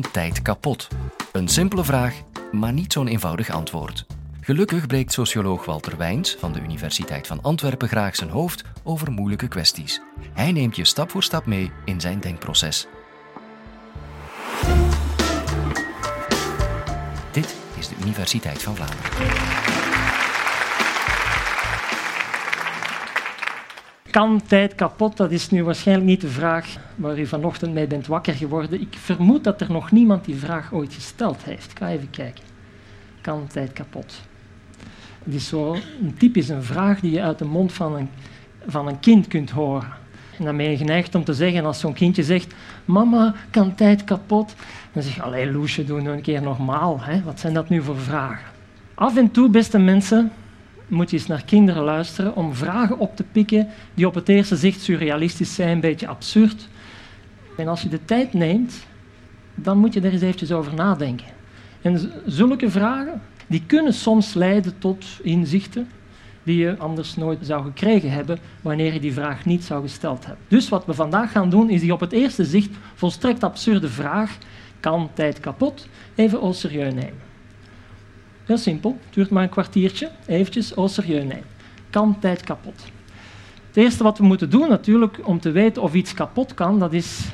Tijd kapot? Een simpele vraag, maar niet zo'n eenvoudig antwoord. Gelukkig breekt socioloog Walter Wijns van de Universiteit van Antwerpen graag zijn hoofd over moeilijke kwesties. Hij neemt je stap voor stap mee in zijn denkproces. Dit is de Universiteit van Vlaanderen. Kan tijd kapot? Dat is nu waarschijnlijk niet de vraag waar u vanochtend mee bent wakker geworden. Ik vermoed dat er nog niemand die vraag ooit gesteld heeft. Ik ga even kijken. Kan tijd kapot? Het is zo een typisch een vraag die je uit de mond van een, van een kind kunt horen. En dan ben je geneigd om te zeggen, als zo'n kindje zegt, mama, kan tijd kapot? Dan zeg je, allee Loesje, doe nu een keer normaal. Hè? Wat zijn dat nu voor vragen? Af en toe, beste mensen, moet je eens naar kinderen luisteren om vragen op te pikken die op het eerste zicht surrealistisch zijn, een beetje absurd. En als je de tijd neemt, dan moet je er eens eventjes over nadenken. En zulke vragen, die kunnen soms leiden tot inzichten die je anders nooit zou gekregen hebben wanneer je die vraag niet zou gesteld hebben. Dus wat we vandaag gaan doen, is die op het eerste zicht volstrekt absurde vraag, kan tijd kapot, even serieus nemen. Heel simpel, het duurt maar een kwartiertje, eventjes serieus nemen. Kan tijd kapot? Het eerste wat we moeten doen natuurlijk om te weten of iets kapot kan, dat is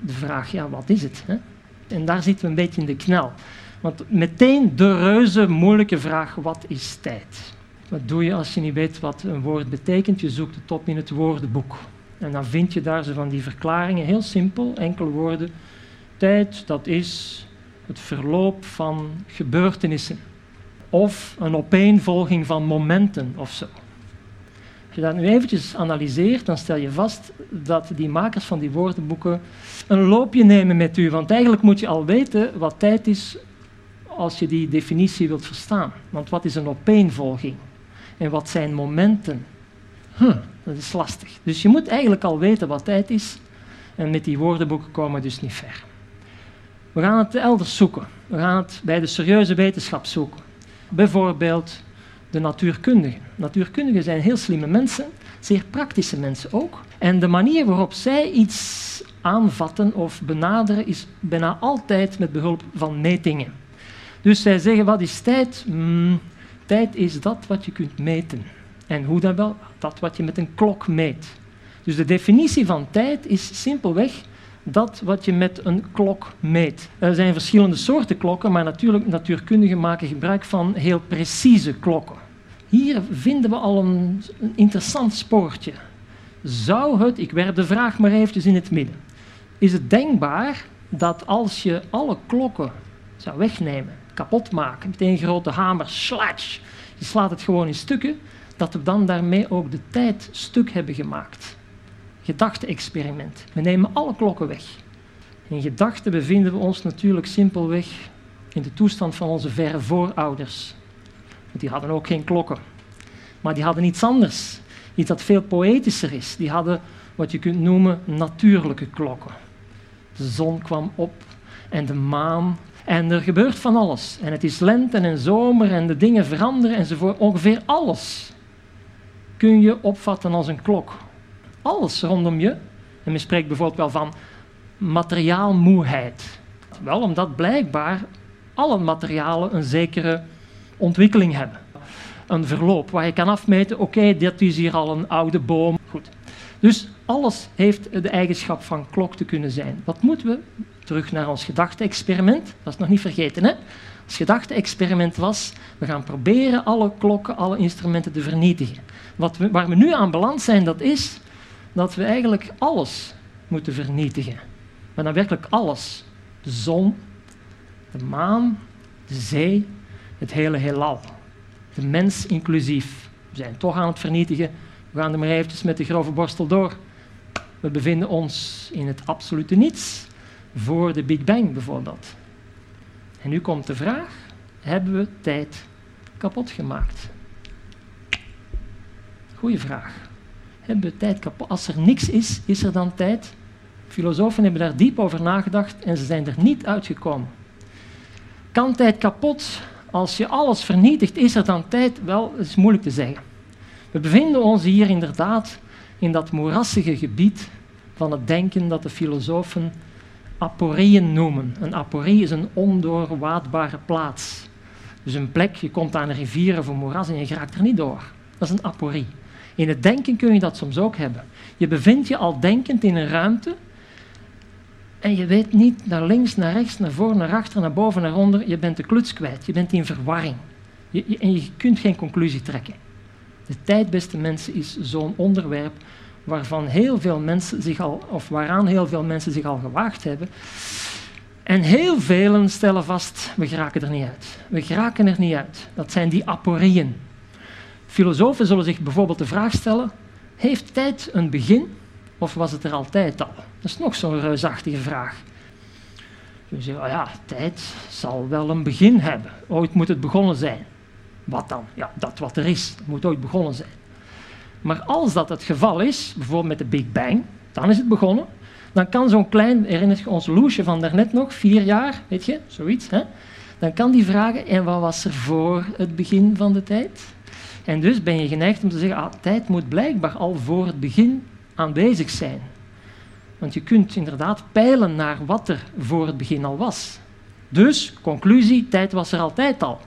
de vraag, ja, wat is het? Hè? En daar zitten we een beetje in de knel. Want meteen de reuze moeilijke vraag, wat is tijd? Wat doe je als je niet weet wat een woord betekent? Je zoekt het op in het woordenboek. En dan vind je daar zo van die verklaringen, heel simpel, enkele woorden. Tijd, dat is het verloop van gebeurtenissen of een opeenvolging van momenten of zo. Als je dat nu eventjes analyseert, dan stel je vast dat die makers van die woordenboeken een loopje nemen met u. Want eigenlijk moet je al weten wat tijd is als je die definitie wilt verstaan. Want wat is een opeenvolging? En wat zijn momenten? Huh, dat is lastig. Dus je moet eigenlijk al weten wat tijd is. En met die woordenboeken komen we dus niet ver. We gaan het elders zoeken. We gaan het bij de serieuze wetenschap zoeken. Bijvoorbeeld de natuurkundigen. Natuurkundigen zijn heel slimme mensen, zeer praktische mensen ook. En de manier waarop zij iets aanvatten of benaderen is bijna altijd met behulp van metingen. Dus zij zeggen, wat is tijd? Hmm, tijd is dat wat je kunt meten. En hoe dan wel? Dat wat je met een klok meet. Dus de definitie van tijd is simpelweg dat wat je met een klok meet. Er zijn verschillende soorten klokken, maar natuurlijk natuurkundigen maken gebruik van heel precieze klokken. Hier vinden we al een, interessant spoortje. Zou het, ik werp de vraag maar eventjes in het midden, is het denkbaar dat als je alle klokken zou wegnemen, kapot maken, met een grote hamer, slash, je slaat het gewoon in stukken, dat we dan daarmee ook de tijd stuk hebben gemaakt? Gedachte-experiment. We nemen alle klokken weg. In gedachten bevinden we ons natuurlijk simpelweg in de toestand van onze verre voorouders. Die hadden ook geen klokken. Maar die hadden iets anders. Iets dat veel poëtischer is. Die hadden wat je kunt noemen natuurlijke klokken. De zon kwam op en de maan. En er gebeurt van alles. En het is lente en zomer en de dingen veranderen enzovoort. Ongeveer alles kun je opvatten als een klok alles rondom je. En men spreekt bijvoorbeeld wel van materiaalmoeheid. Wel omdat blijkbaar alle materialen een zekere ontwikkeling hebben. Een verloop waar je kan afmeten, oké, dit is hier al een oude boom. Goed. Dus alles heeft de eigenschap van klok te kunnen zijn. Wat moeten we? Terug naar ons gedachte-experiment. Dat is nog niet vergeten, hè? Het gedachte-experiment was, we gaan proberen alle klokken, alle instrumenten te vernietigen. Wat we, waar we nu aan beland zijn, dat is dat we eigenlijk alles moeten vernietigen. Maar dan werkelijk alles. De zon, de maan, de zee, het hele heelal. De mens inclusief. We zijn toch aan het vernietigen. We gaan er maar eventjes met de grove borstel door. We bevinden ons in het absolute niets. Voor de Big Bang bijvoorbeeld. En nu komt de vraag, hebben we tijd kapot gemaakt? Goeie vraag hebben tijd kapot. Als er niks is, is er dan tijd? Filosofen hebben daar diep over nagedacht en ze zijn er niet uitgekomen. Kan tijd kapot? Als je alles vernietigt, is er dan tijd? Wel, het is moeilijk te zeggen. We bevinden ons hier inderdaad in dat moerassige gebied van het denken dat de filosofen aporieën noemen. Een aporie is een ondoorwaadbare plaats. Dus een plek, je komt aan een rivier of een moeras en je raakt er niet door. Dat is een aporie. In het denken kun je dat soms ook hebben. Je bevindt je al denkend in een ruimte en je weet niet naar links, naar rechts, naar voor, naar achter, naar boven, naar onder. Je bent de kluts kwijt. Je bent in verwarring. Je, en je kunt geen conclusie trekken. De tijd, beste mensen, is zo'n onderwerp waarvan heel veel mensen zich al, of waaraan heel veel mensen zich al gewaagd hebben. En heel velen stellen vast, we geraken er niet uit. We geraken er niet uit. Dat zijn die aporieën. Filosofen zullen zich bijvoorbeeld de vraag stellen, heeft tijd een begin of was het er altijd al? Dat is nog zo'n reusachtige vraag. Je zegt, oh ja, tijd zal wel een begin hebben. Ooit moet het begonnen zijn. Wat dan? Ja, dat wat er is, moet ooit begonnen zijn. Maar als dat het geval is, bijvoorbeeld met de Big Bang, dan is het begonnen. Dan kan zo'n klein, herinnert je ons Loesje van daarnet nog, vier jaar, weet je, zoiets. Hè? Dan kan die vragen, en wat was er voor het begin van de tijd? En dus ben je geneigd om te zeggen, ah, tijd moet blijkbaar al voor het begin aanwezig zijn. Want je kunt inderdaad peilen naar wat er voor het begin al was. Dus, conclusie, tijd was er altijd al.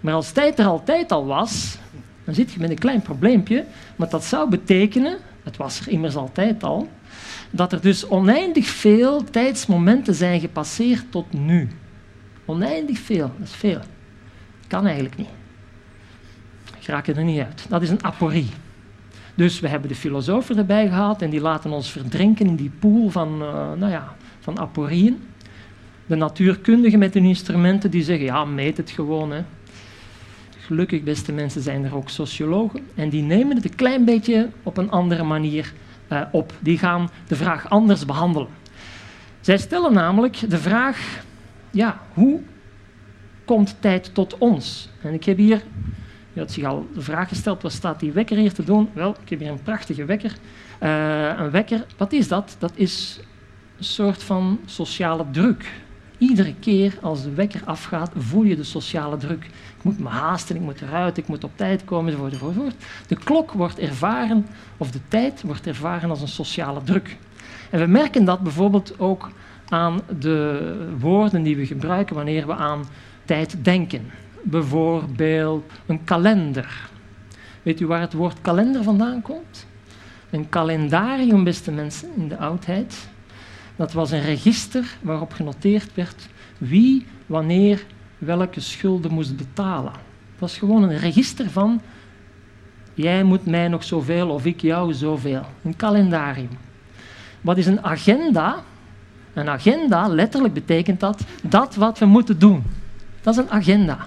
Maar als tijd er altijd al was, dan zit je met een klein probleempje. Want dat zou betekenen, het was er immers altijd al, dat er dus oneindig veel tijdsmomenten zijn gepasseerd tot nu. Oneindig veel, dat is veel. Kan eigenlijk niet. Raak er niet uit. Dat is een aporie. Dus we hebben de filosofen erbij gehaald en die laten ons verdrinken in die pool van, uh, nou ja, van aporieën. De natuurkundigen met hun instrumenten die zeggen, ja, meet het gewoon. Hè. Gelukkig, beste mensen, zijn er ook sociologen. En die nemen het een klein beetje op een andere manier uh, op. Die gaan de vraag anders behandelen. Zij stellen namelijk de vraag, ja, hoe komt tijd tot ons? En ik heb hier je had zich al de vraag gesteld, wat staat die wekker hier te doen? Wel, ik heb hier een prachtige wekker. Uh, een wekker, wat is dat? Dat is een soort van sociale druk. Iedere keer als de wekker afgaat, voel je de sociale druk. Ik moet me haasten, ik moet eruit, ik moet op tijd komen, enzovoort, enzovoort. De klok wordt ervaren, of de tijd wordt ervaren als een sociale druk. En we merken dat bijvoorbeeld ook aan de woorden die we gebruiken wanneer we aan tijd denken bijvoorbeeld een kalender. Weet u waar het woord kalender vandaan komt? Een calendarium, beste mensen, in de oudheid. Dat was een register waarop genoteerd werd wie, wanneer, welke schulden moest betalen. Dat was gewoon een register van jij moet mij nog zoveel of ik jou zoveel. Een calendarium. Wat is een agenda? Een agenda, letterlijk betekent dat dat wat we moeten doen. Dat is een agenda.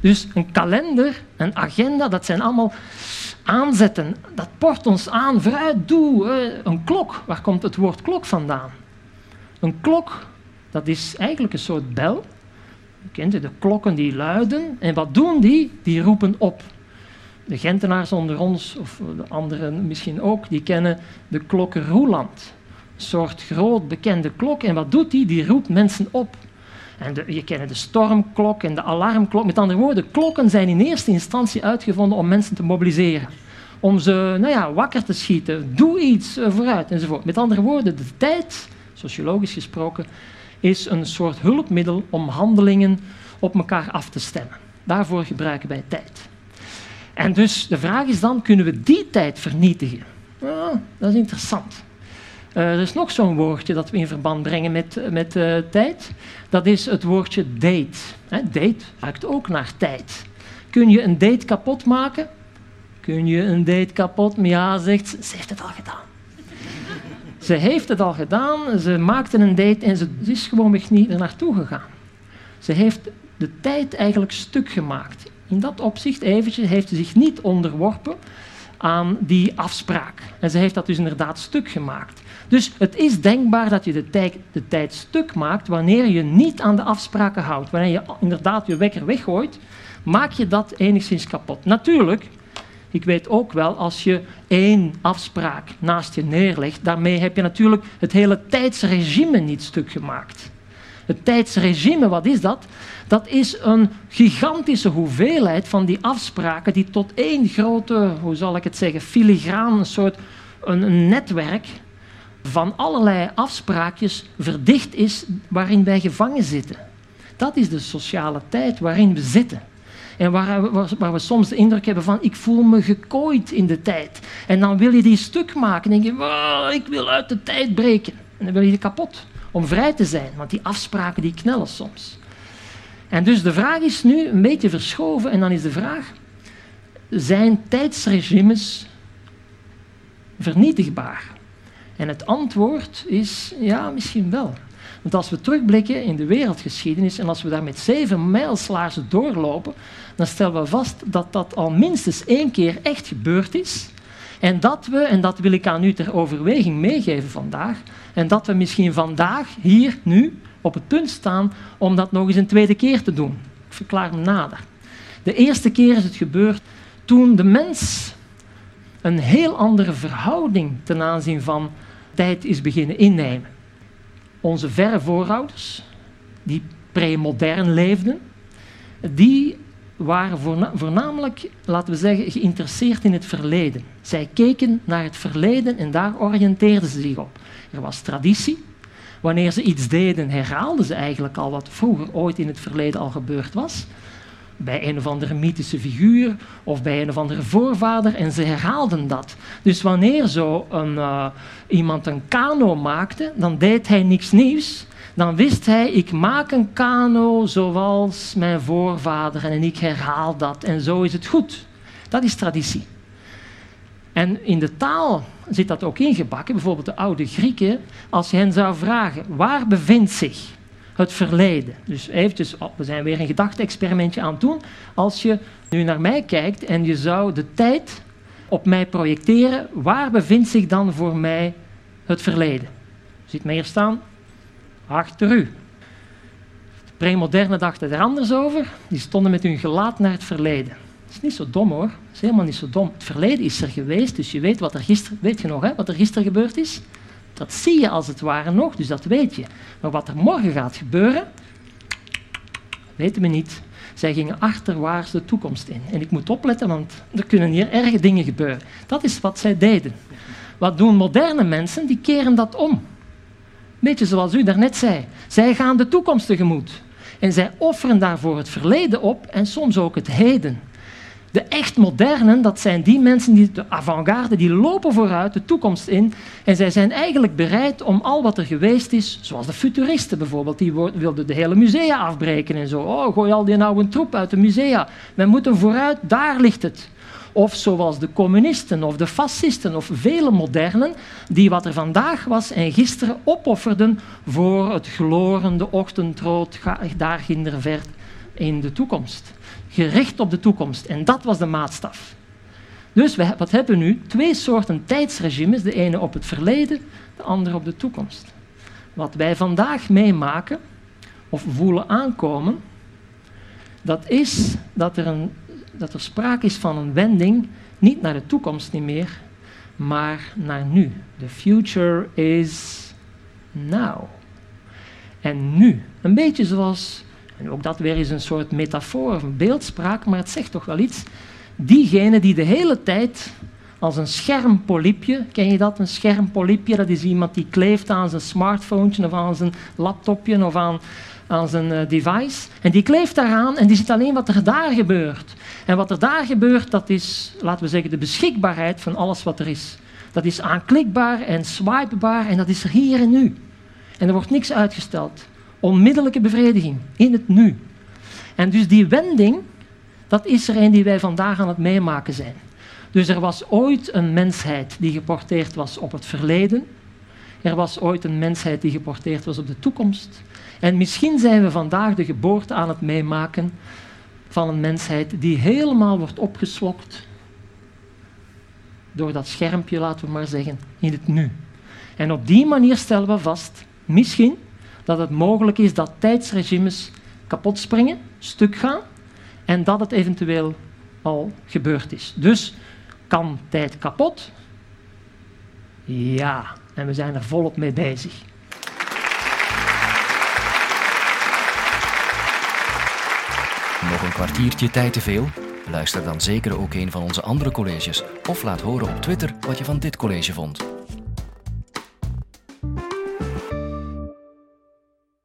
Dus een kalender, een agenda, dat zijn allemaal aanzetten. Dat port ons aan, vooruit, doe. Een klok, waar komt het woord klok vandaan? Een klok, dat is eigenlijk een soort bel. Kent de klokken die luiden. En wat doen die? Die roepen op. De Gentenaars onder ons, of de anderen misschien ook, die kennen de klokken Roeland. Een soort groot bekende klok. En wat doet die? Die roept mensen op. En je kent de stormklok en de alarmklok. Met andere woorden, klokken zijn in eerste instantie uitgevonden om mensen te mobiliseren. Om ze nou ja, wakker te schieten. Doe iets uh, vooruit enzovoort. Met andere woorden, de tijd, sociologisch gesproken, is een soort hulpmiddel om handelingen op elkaar af te stemmen. Daarvoor gebruiken wij tijd. En dus de vraag is dan, kunnen we die tijd vernietigen? Nou, dat is interessant. Uh, er is nog zo'n woordje dat we in verband brengen met, met uh, tijd. Dat is het woordje date. Date ruikt ook naar tijd. Kun je een date kapot maken? Kun je een date kapot? Ja, zegt ze, ze heeft het al gedaan. ze heeft het al gedaan, ze maakte een date en ze is gewoonweg niet er naartoe gegaan. Ze heeft de tijd eigenlijk stuk gemaakt. In dat opzicht eventjes heeft ze zich niet onderworpen aan die afspraak. En ze heeft dat dus inderdaad stuk gemaakt. Dus het is denkbaar dat je de tijd, de tijd stuk maakt wanneer je niet aan de afspraken houdt. Wanneer je inderdaad je wekker weggooit, maak je dat enigszins kapot. Natuurlijk, ik weet ook wel, als je één afspraak naast je neerlegt, daarmee heb je natuurlijk het hele tijdsregime niet stuk gemaakt. Het tijdsregime, wat is dat? Dat is een gigantische hoeveelheid van die afspraken die tot één grote, hoe zal ik het zeggen, filigraan, een soort een, netwerk van allerlei afspraakjes verdicht is waarin wij gevangen zitten. Dat is de sociale tijd waarin we zitten. En waar, waar, we soms de indruk hebben van, ik voel me gekooid in de tijd. En dan wil je die stuk maken en denk je, ik wil uit de tijd breken. En dan wil je die kapot, om vrij te zijn. Want die afspraken die knellen soms. En dus de vraag is nu een beetje verschoven. En dan is de vraag, zijn tijdsregimes vernietigbaar? En het antwoord is, ja, misschien wel. Want als we terugblikken in de wereldgeschiedenis en als we daar met zeven mijlslaarzen doorlopen, dan stellen we vast dat dat al minstens één keer echt gebeurd is. En dat we, en dat wil ik aan u ter overweging meegeven vandaag, en dat we misschien vandaag, hier, nu, op het punt staan om dat nog eens een tweede keer te doen. Ik verklaar me nader. De eerste keer is het gebeurd toen de mens een heel andere verhouding ten aanzien van tijd is beginnen innemen. Onze verre voorouders, die premodern leefden, die waren voornamelijk, laten we zeggen, geïnteresseerd in het verleden. Zij keken naar het verleden en daar oriënteerden ze zich op. Er was traditie. Wanneer ze iets deden, herhaalden ze eigenlijk al wat vroeger ooit in het verleden al gebeurd was. Bij een of andere mythische figuur of bij een of andere voorvader en ze herhaalden dat. Dus wanneer zo een, uh, iemand een kano maakte, dan deed hij niks nieuws, dan wist hij, ik maak een kano zoals mijn voorvader en ik herhaal dat en zo is het goed. Dat is traditie. En in de taal zit dat ook ingebakken. Bijvoorbeeld de oude Grieken, als je hen zou vragen, waar bevindt zich het verleden? Dus eventjes, oh, we zijn weer een gedachte-experimentje aan het doen. Als je nu naar mij kijkt en je zou de tijd op mij projecteren, waar bevindt zich dan voor mij het verleden? Ziet mij hier staan, achter u. De premoderne dachten er anders over. Die stonden met hun gelaat naar het verleden. Dat is niet zo dom hoor. Is helemaal niet zo dom. Het verleden is er geweest, dus je weet wat er gisteren, weet je nog, hè, wat er gisteren gebeurd is? Dat zie je als het ware nog, dus dat weet je. Maar wat er morgen gaat gebeuren, weten we niet. Zij gingen achterwaarts de toekomst in. En ik moet opletten, want er kunnen hier erge dingen gebeuren. Dat is wat zij deden. Wat doen moderne mensen? Die keren dat om. Beetje zoals u daarnet zei. Zij gaan de toekomst tegemoet. En zij offeren daarvoor het verleden op en soms ook het heden. De echt modernen, dat zijn die mensen, die, de avant-garde, die lopen vooruit de toekomst in. En zij zijn eigenlijk bereid om al wat er geweest is, zoals de futuristen bijvoorbeeld, die wilden de hele musea afbreken en zo. Oh, gooi al die oude troep uit de musea. We moeten vooruit, daar ligt het. Of zoals de communisten of de fascisten of vele modernen, die wat er vandaag was en gisteren opofferden voor het glorende ochtendrood daar ginder ver in de toekomst. Gericht op de toekomst. En dat was de maatstaf. Dus we, wat hebben we nu? Twee soorten tijdsregimes. De ene op het verleden, de andere op de toekomst. Wat wij vandaag meemaken of voelen aankomen, dat is dat er een dat er sprake is van een wending, niet naar de toekomst niet meer, maar naar nu. The future is now. En nu, een beetje zoals, ook dat weer is een soort metafoor een beeldspraak, maar het zegt toch wel iets. Diegene die de hele tijd als een schermpolypje, ken je dat? Een schermpolypje, dat is iemand die kleeft aan zijn smartphone of aan zijn laptopje of aan, aan zijn eh, device. En die kleeft daaraan en die ziet alleen wat er daar gebeurt. En wat er daar gebeurt, dat is, laten we zeggen, de beschikbaarheid van alles wat er is. Dat is aanklikbaar en swipebaar en dat is er hier en nu. En er wordt niks uitgesteld. Onmiddellijke bevrediging in het nu. En dus die wending, dat is er een die wij vandaag aan het meemaken zijn. Dus er was ooit een mensheid die geporteerd was op het verleden. Er was ooit een mensheid die geporteerd was op de toekomst. En misschien zijn we vandaag de geboorte aan het meemaken van een mensheid die helemaal wordt opgeslokt door dat schermpje, laten we maar zeggen, in het nu. En op die manier stellen we vast, misschien, dat het mogelijk is dat tijdsregimes kapot springen, stuk gaan, en dat het eventueel al gebeurd is. Dus kan tijd kapot? Ja, en we zijn er volop mee bezig. Nog een kwartiertje tijd te veel? Luister dan zeker ook een van onze andere colleges of laat horen op Twitter wat je van dit college vond.